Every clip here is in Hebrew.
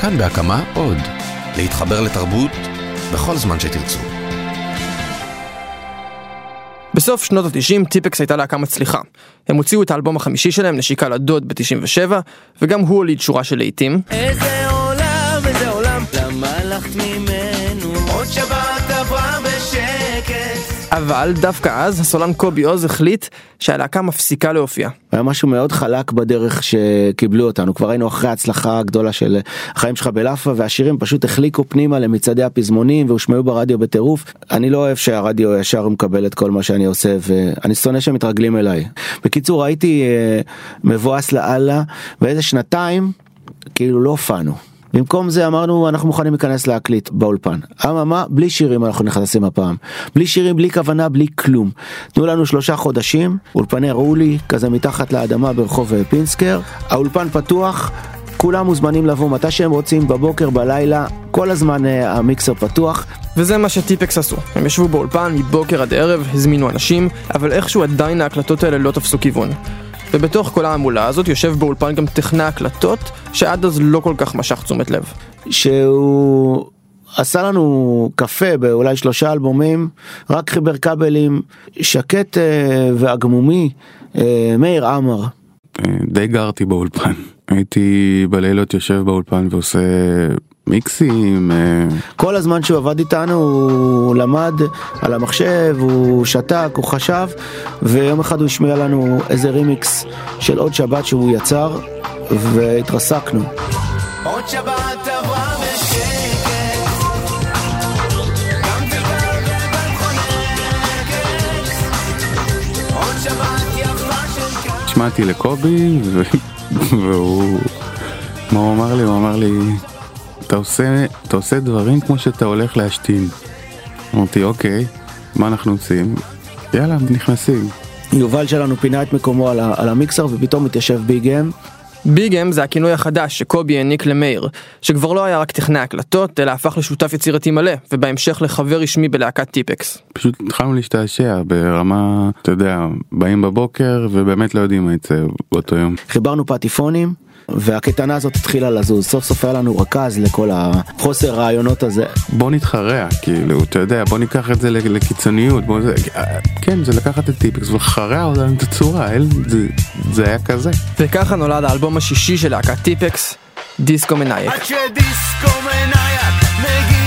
כאן בהקמה עוד. להתחבר לתרבות בכל זמן שתרצו. בסוף שנות ה-90 טיפקס הייתה להקה מצליחה. הם הוציאו את האלבום החמישי שלהם, נשיקה לדוד ב-97, וגם הוא הוליד שורה של להיטים. איזה עולם, איזה עולם, למה הלכת ממנו? אבל דווקא אז הסולן קובי עוז החליט שהלהקה מפסיקה להופיע. היה משהו מאוד חלק בדרך שקיבלו אותנו כבר היינו אחרי ההצלחה הגדולה של החיים שלך בלאפה והשירים פשוט החליקו פנימה למצעדי הפזמונים והושמעו ברדיו בטירוף אני לא אוהב שהרדיו ישר מקבל את כל מה שאני עושה ואני שונא שמתרגלים אליי. בקיצור הייתי אה, מבואס לאללה ואיזה שנתיים כאילו לא הופענו. במקום זה אמרנו אנחנו מוכנים להיכנס להקליט באולפן. אממה בלי שירים אנחנו נכנסים הפעם. בלי שירים בלי כוונה בלי כלום. תנו לנו שלושה חודשים אולפני רולי כזה מתחת לאדמה ברחוב פינסקר האולפן פתוח. כולם מוזמנים לבוא מתי שהם רוצים בבוקר בלילה כל הזמן אה, המיקסר פתוח וזה מה שטיפקס עשו. הם ישבו באולפן מבוקר עד ערב, הזמינו אנשים, אבל איכשהו עדיין ההקלטות האלה לא תפסו כיוון. ובתוך כל ההמולה הזאת יושב באולפן גם טכנאי הקלטות, שעד אז לא כל כך משך תשומת לב. שהוא עשה לנו קפה באולי שלושה אלבומים, רק חיבר כבלים, שקט אה, ועגמומי, אה, מאיר עמר. אה, די גרתי באולפן. הייתי בלילות יושב באולפן ועושה מיקסים. אה, כל הזמן שהוא עבד איתנו הוא למד על המחשב, הוא שתק, הוא חשב, ויום אחד הוא השמיע לנו איזה רימיקס של עוד שבת שהוא יצר, והתרסקנו. עוד שבת עברה. השמעתי לקובי והוא, מה הוא אמר לי? הוא אמר לי, אתה עושה, אתה עושה דברים כמו שאתה הולך להשתין. אמרתי אוקיי, מה אנחנו עושים? יאללה, נכנסים. יובל שלנו פינה את מקומו על, ה- על המיקסר ופתאום מתיישב ביג אם. ביג אם זה הכינוי החדש שקובי העניק למאיר, שכבר לא היה רק טכנאי הקלטות, אלא הפך לשותף יצירתי מלא, ובהמשך לחבר רשמי בלהקת טיפקס. פשוט התחלנו להשתעשע ברמה, אתה יודע, באים בבוקר ובאמת לא יודעים מה יצא באותו יום. חיברנו פטיפונים. והקטנה הזאת התחילה לזוז, סוף סוף היה לנו רכז לכל החוסר רעיונות הזה. בוא נתחרע, כאילו, אתה יודע, בוא ניקח את זה לקיצוניות, בוא זה, כן, זה לקחת את טיפקס ולחרע אותנו את הצורה, אל, זה, זה היה כזה. וככה נולד האלבום השישי של להקת טיפקס, דיסקו מנייק. עד שדיסקו מנייק מגיע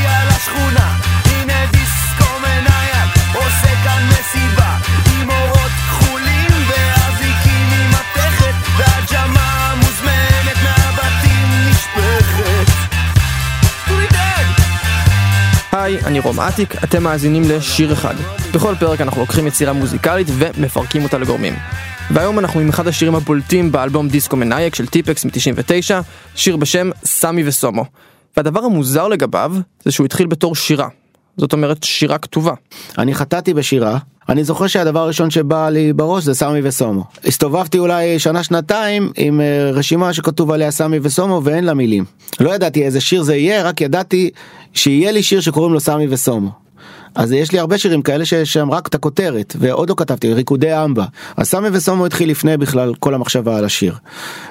היי, אני רום אטיק, אתם מאזינים לשיר אחד. בכל פרק אנחנו לוקחים יצירה מוזיקלית ומפרקים אותה לגורמים. והיום אנחנו עם אחד השירים הבולטים באלבום דיסקו מנאייק של טיפקס מ-99, שיר בשם סמי וסומו. והדבר המוזר לגביו זה שהוא התחיל בתור שירה. זאת אומרת שירה כתובה. אני חטאתי בשירה, אני זוכר שהדבר הראשון שבא לי בראש זה סמי וסומו. הסתובבתי אולי שנה שנתיים עם אה, רשימה שכתוב עליה סמי וסומו ואין לה מילים. לא ידעתי איזה שיר זה יהיה, רק ידעתי שיהיה לי שיר שקוראים לו סמי וסומו. אז יש לי הרבה שירים כאלה שיש שם רק את הכותרת ועוד לא כתבתי ריקודי אמבה. אז סמי וסומו התחיל לפני בכלל כל המחשבה על השיר.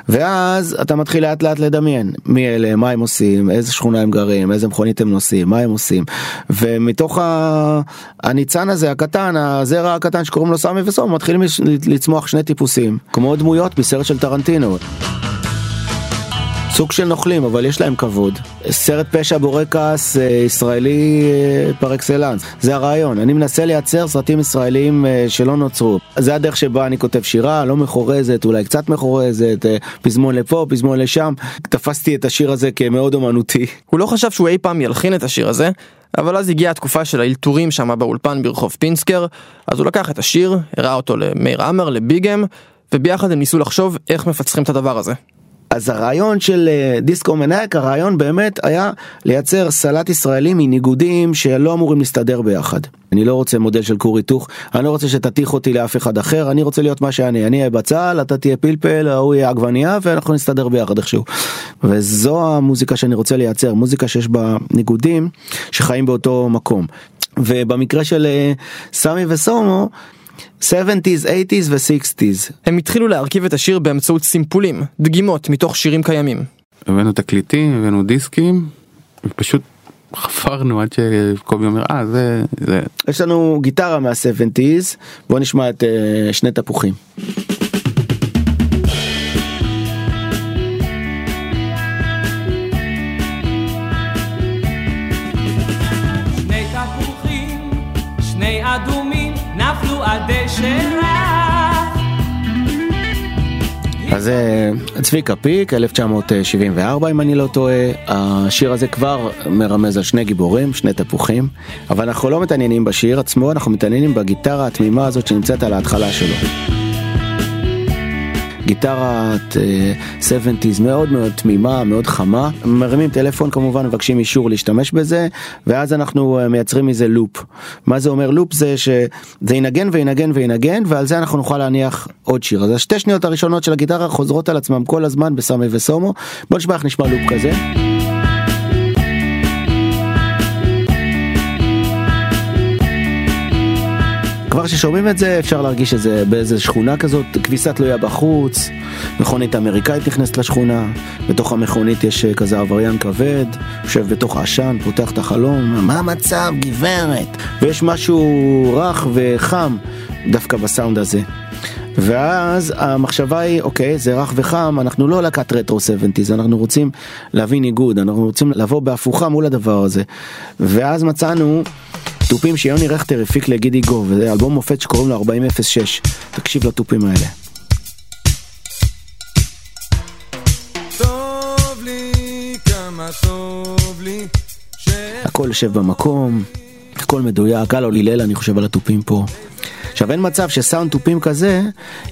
ואז אתה מתחיל לאט לאט לדמיין מי אלה מה הם עושים איזה שכונה הם גרים איזה מכונית הם נוסעים מה הם עושים. ומתוך ה- הניצן הזה הקטן הזרע הקטן שקוראים לו סמי וסומו מתחילים לצמוח שני טיפוסים. כמו דמויות מסרט של טרנטינו. סוג של נוכלים אבל יש להם כבוד. סרט פשע בורקס אה, ישראלי אה, פר אקסלנס. זה הרעיון. אני מנסה לייצר סרטים ישראליים אה, שלא נוצרו. זה הדרך שבה אני כותב שירה, לא מחורזת, אולי קצת מחורזת, פזמון לפה, פזמון לשם. תפסתי את השיר הזה כמאוד אומנותי. הוא לא חשב שהוא אי פעם ילחין את השיר הזה, אבל אז הגיעה התקופה של האלתורים שם באולפן ברחוב פינסקר, אז הוא לקח את השיר, הראה אותו למאיר עמר, לביגם, וביחד הם ניסו לחשוב איך מפצחים את הדבר הזה. אז הרעיון של אה, דיסקו מנהק, הרעיון באמת היה לייצר סלט ישראלי מניגודים שלא אמורים להסתדר ביחד. אני לא רוצה מודל של כור היתוך, אני לא רוצה שתתיך אותי לאף אחד אחר, אני רוצה להיות מה שאני, אני אהיה בצל, אתה תהיה פלפל, ההוא יהיה עגבנייה ואנחנו נסתדר ביחד איכשהו. וזו המוזיקה שאני רוצה לייצר, מוזיקה שיש בה ניגודים שחיים באותו מקום. ובמקרה של אה, סמי וסומו, 70's, 80's ו-60's. הם התחילו להרכיב את השיר באמצעות סימפולים, דגימות מתוך שירים קיימים. הבאנו תקליטים, הבאנו דיסקים, ופשוט חפרנו עד שקובי אומר, אה, זה, זה, יש לנו גיטרה מה-70's, בוא נשמע את אה, שני תפוחים. אז אה, צביקה פיק, 1974 אם אני לא טועה, השיר הזה כבר מרמז על שני גיבורים, שני תפוחים, אבל אנחנו לא מתעניינים בשיר עצמו, אנחנו מתעניינים בגיטרה התמימה הזאת שנמצאת על ההתחלה שלו. גיטרת אה, 70's מאוד מאוד תמימה, מאוד חמה, מרימים טלפון כמובן, מבקשים אישור להשתמש בזה, ואז אנחנו אה, מייצרים מזה loop. מה זה אומר loop? זה שזה ינגן וינגן וינגן, ועל זה אנחנו נוכל להניח עוד שיר. אז השתי שניות הראשונות של הגיטרה חוזרות על עצמם כל הזמן בסמי וסומו. בוא נשמע איך נשמע לופ כזה. כבר כששומעים את זה אפשר להרגיש את זה באיזה שכונה כזאת, כביסה תלויה בחוץ, מכונית אמריקאית נכנסת לשכונה, בתוך המכונית יש אה, כזה עבריין כבד, יושב בתוך עשן, פותח את החלום, מה המצב גברת? ויש משהו רך וחם דווקא בסאונד הזה. ואז המחשבה היא, אוקיי, זה רך וחם, אנחנו לא להקת רטרו 70's, אנחנו רוצים להביא ניגוד, אנחנו רוצים לבוא בהפוכה מול הדבר הזה. ואז מצאנו תופים שיוני רכטר הפיק לגידי גו, וזה אלבום מופת שקוראים לו 4006. תקשיב לתופים האלה. הכל יושב במקום, הכל מדויק, הלו לילל אני חושב על התופים פה. עכשיו אין מצב שסאונד תופים כזה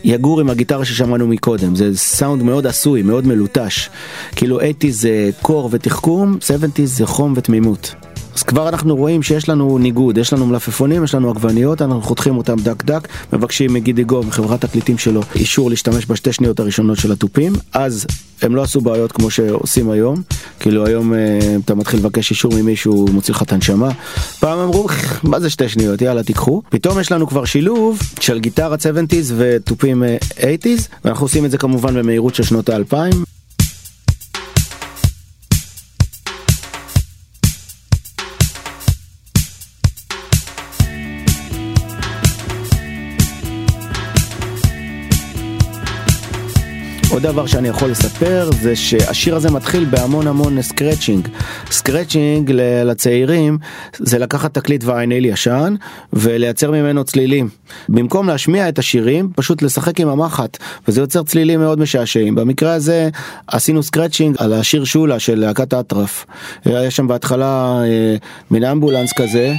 יגור עם הגיטרה ששמענו מקודם, זה סאונד מאוד עשוי, מאוד מלוטש. כאילו 80 זה קור ותחכום, 70 זה חום ותמימות. אז כבר אנחנו רואים שיש לנו ניגוד, יש לנו מלפפונים, יש לנו עגבניות, אנחנו חותכים אותם דק דק, מבקשים מגידי גו, מחברת תקליטים שלו, אישור להשתמש בשתי שניות הראשונות של התופים, אז הם לא עשו בעיות כמו שעושים היום, כאילו היום אה, אתה מתחיל לבקש אישור ממישהו, מוציא לך את הנשמה, פעם אמרו, מה זה שתי שניות, יאללה תיקחו, פתאום יש לנו כבר שילוב של גיטרה 70's ותופים אה, 80's, ואנחנו עושים את זה כמובן במהירות של שנות האלפיים. עוד דבר שאני יכול לספר זה שהשיר הזה מתחיל בהמון המון scratching. scratching לצעירים זה לקחת תקליט ויינל ישן ולייצר ממנו צלילים. במקום להשמיע את השירים פשוט לשחק עם המחט וזה יוצר צלילים מאוד משעשעים. במקרה הזה עשינו scratching על השיר שולה של להקת אטרף. היה שם בהתחלה אה, מין אמבולנס כזה.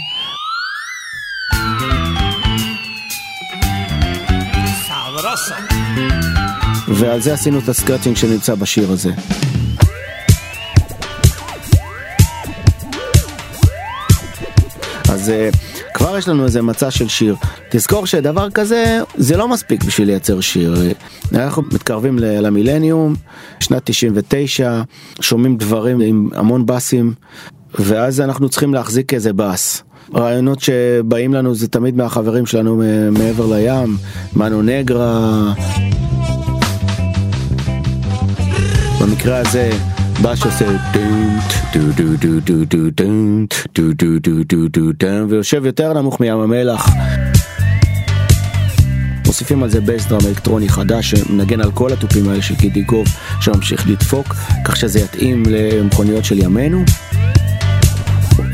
ועל זה עשינו את ה scratching שנמצא בשיר הזה. אז uh, כבר יש לנו איזה מצע של שיר. תזכור שדבר כזה זה לא מספיק בשביל לייצר שיר. אנחנו מתקרבים למילניום, שנת 99, שומעים דברים עם המון באסים, ואז אנחנו צריכים להחזיק איזה באס. רעיונות שבאים לנו זה תמיד מהחברים שלנו מעבר לים, מנו נגרה, במקרה הזה בס שעושה דונט דו דו דו דו דו דונט דו דו דו דו דו ויושב יותר נמוך מים המלח. מוסיפים על זה bass drum אלקטרוני חדש שמנגן על כל התופים האלה של גידי גוב שממשיך לדפוק כך שזה יתאים למכוניות של ימינו.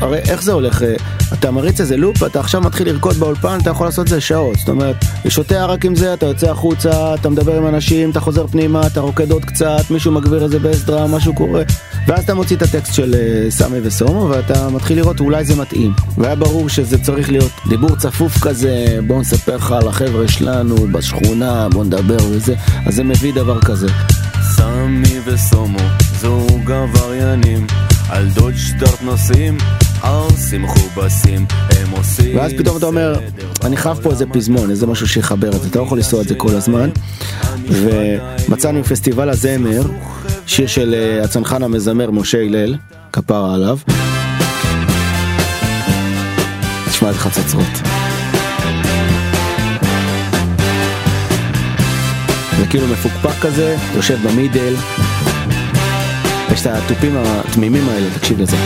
הרי איך זה הולך? אה, אתה מריץ איזה loop, אתה עכשיו מתחיל לרקוד באולפן, אתה יכול לעשות את זה שעות. זאת אומרת, שותה רק עם זה, אתה יוצא החוצה, אתה מדבר עם אנשים, אתה חוזר פנימה, אתה רוקד עוד קצת, מישהו מגביר איזה bass drum, משהו קורה. ואז אתה מוציא את הטקסט של אה, סמי וסומו, ואתה מתחיל לראות אולי זה מתאים. והיה ברור שזה צריך להיות דיבור צפוף כזה, בוא נספר לך על החבר'ה שלנו בשכונה, בוא נדבר וזה, אז זה מביא דבר כזה. סמי וסומו, זוג עבריינים, על דוד שטרט נוסעים, עושים מכובסים, הם עושים... ואז פתאום אתה אומר, אני חייב פה איזה פזמון, איזה משהו שיחבר את זה, אתה לא יכול לנסוע את זה כל הזמן. ומצאנו פסטיבל הזמר, שיר של אה, הצנחן המזמר משה הלל, כפרה עליו. תשמע את חצוצרות. זה כאילו מפוקפק כזה, יושב במידל. יש את התופים התמימים האלה, תקשיב לזה.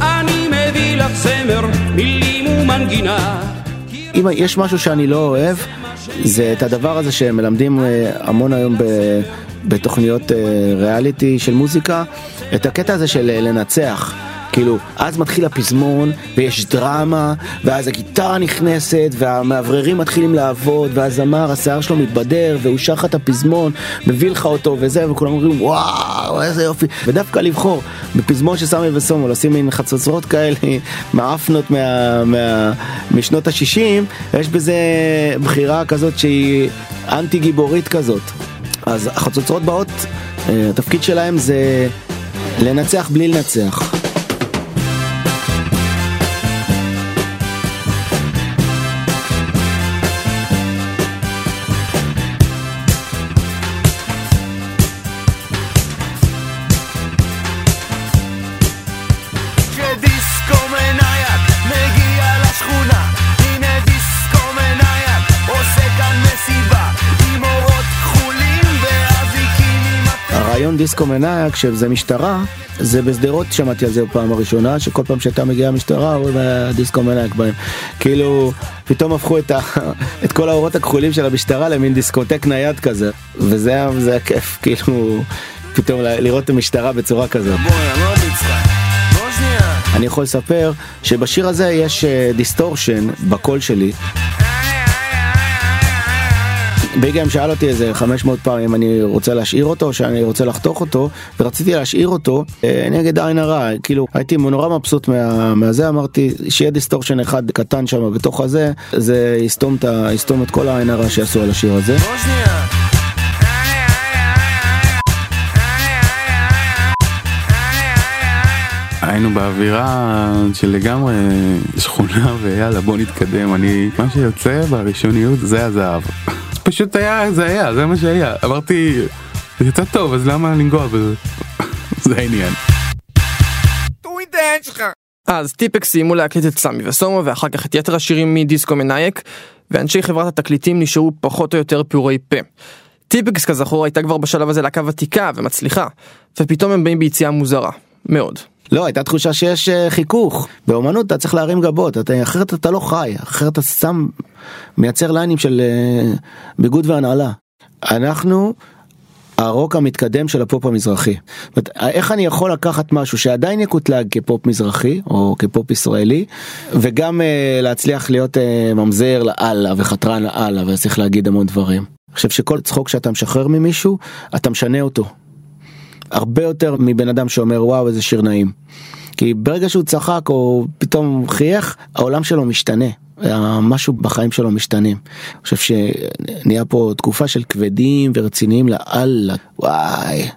אני מביא לך זמר, מילים ומנגינה. אם יש משהו שאני לא אוהב, זה את הדבר הזה שמלמדים אה, המון היום ב... בתוכניות אה, ריאליטי של מוזיקה, את הקטע הזה של אה, לנצח. כאילו, אז מתחיל הפזמון, ויש דרמה, ואז הגיטרה נכנסת, והמאווררים מתחילים לעבוד, והזמר, השיער שלו מתבדר, והוא שר לך את הפזמון, מביא לך אותו וזה, וכולם אומרים, וואו, איזה יופי. ודווקא לבחור בפזמון של סמי וסומו, לשים מין חצוצרות כאלה, מעפנות מה, מה, משנות ה-60, יש בזה בחירה כזאת שהיא אנטי גיבורית כזאת. אז החצוצרות באות, אה, התפקיד שלהם זה לנצח בלי לנצח. הרעיון דיסקו מנאייק שזה משטרה זה בשדרות שמעתי על זה בפעם הראשונה שכל פעם שהייתה מגיעה המשטרה אומרים "אה, דיסקו מנאייק בהם כאילו פתאום הפכו את, ה, את כל האורות הכחולים של המשטרה למין דיסקוטק נייד כזה וזה היה, כיף כאילו פתאום לראות את המשטרה בצורה כזאת. לא אני יכול לספר שבשיר הזה יש distortion בקול שלי. ביגם שאל אותי איזה 500 פעם אם אני רוצה להשאיר אותו או שאני רוצה לחתוך אותו ורציתי להשאיר אותו אה, נגד עין הרע כאילו הייתי נורא מבסוט מה, מהזה אמרתי שיהיה distortion אחד קטן שם בתוך הזה זה יסתום את, יסתום את כל העין הרע שעשו על השיר הזה. היינו באווירה של לגמרי שכונה ויאללה בוא נתקדם אני מה שיוצא בראשוניות זה הזהב. פשוט היה זה היה זה מה שהיה אמרתי זה יצא טוב אז למה לנגוע בזה זה העניין. אז טיפקס סיימו להקליט את סמי וסומו ואחר כך את יתר השירים מדיסקו מנייק ואנשי חברת התקליטים נשארו פחות או יותר פעורי פה. טיפקס כזכור הייתה כבר בשלב הזה להקה ותיקה ומצליחה ופתאום הם באים ביציאה מוזרה מאוד. לא, הייתה תחושה שיש אה, חיכוך. באומנות אתה צריך להרים גבות, אתה, אחרת אתה לא חי, אחרת אתה סתם מייצר ליינים של אה, ביגוד והנעלה. אנחנו הרוק המתקדם של הפופ המזרחי. אומרת, איך אני יכול לקחת משהו שעדיין יקוטלג כפופ מזרחי או כפופ ישראלי וגם אה, להצליח להיות אה, ממזר לאללה וחתרן לאללה וצריך להגיד המון דברים. אני חושב שכל צחוק שאתה משחרר ממישהו אתה משנה אותו. הרבה יותר מבן אדם שאומר וואו איזה שיר נעים. כי ברגע שהוא צחק או פתאום חייך העולם שלו משתנה. משהו בחיים שלו משתנים. אני חושב שנהיה פה תקופה של כבדים ורציניים לאללה. וואי.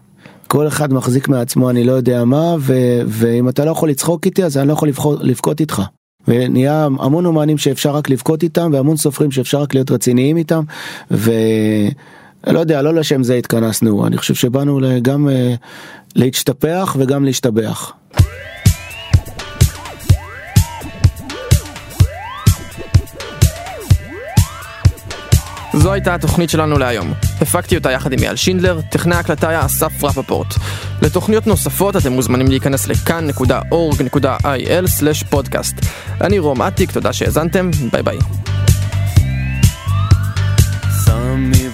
כל אחד מחזיק מעצמו אני לא יודע מה ו- ואם אתה לא יכול לצחוק איתי אז אני לא יכול לבחור, לבכות איתך. ונהיה המון אומנים שאפשר רק לבכות איתם והמון סופרים שאפשר רק להיות רציניים איתם. ו... לא יודע, לא לשם זה התכנסנו, אני חושב שבאנו גם אה, להשתפח וגם להשתבח. זו הייתה התוכנית שלנו להיום. הפקתי אותה יחד עם אייל שינדלר, טכנאי ההקלטה היה אסף רפפורט. לתוכניות נוספות אתם מוזמנים להיכנס לכאן.org.il/פודקאסט. אני רום אטיק, תודה שהאזנתם, ביי ביי.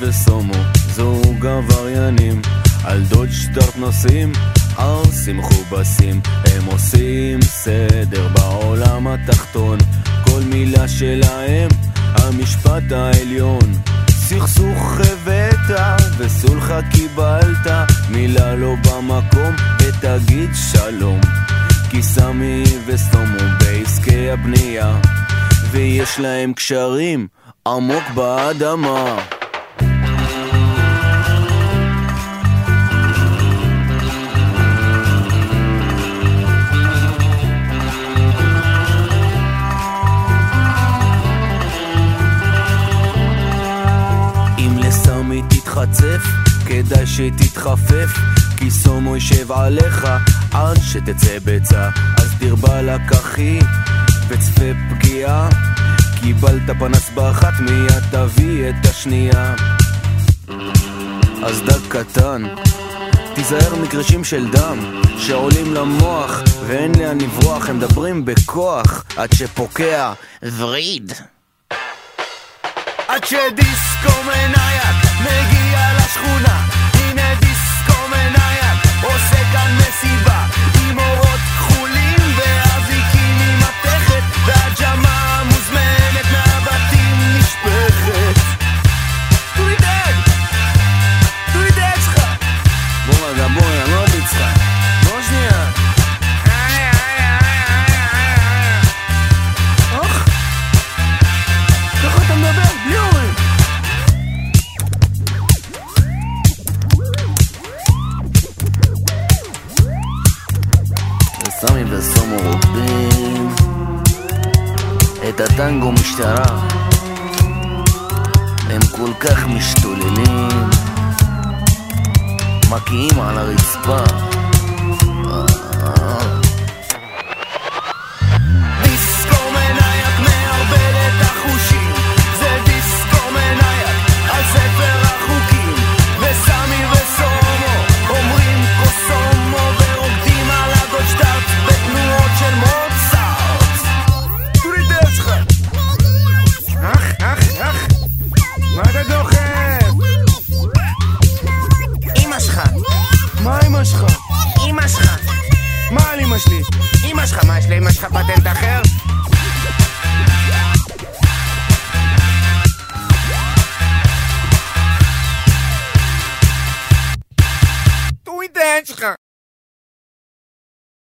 וסומו זוג עבריינים. על דודג' דארט נוסעים ערסים מכובסים הם עושים סדר בעולם התחתון. כל מילה שלהם המשפט העליון. סכסוך הבאת וסולחה קיבלת. מילה לא במקום ותגיד שלום. כי סמי וסומו בעסקי הבנייה. ויש להם קשרים עמוק באדמה היא תתחצף, כדאי שתתחפף, כי סומו יישב עליך עד שתצא בצע. אז תרבה לקחי וצפה פגיעה, קיבלת פנס באחת מיד תביא את השנייה. אז דג קטן, תיזהר מגרשים של דם שעולים למוח ואין לאן לברוח, הם מדברים בכוח עד שפוקע וריד. עד שדיסקו מניה מגיע לשכונה. סמי וסומו רוקדים. את הטנגו משטרה. הם כל כך משתוללים. מקיאים על הרצפה.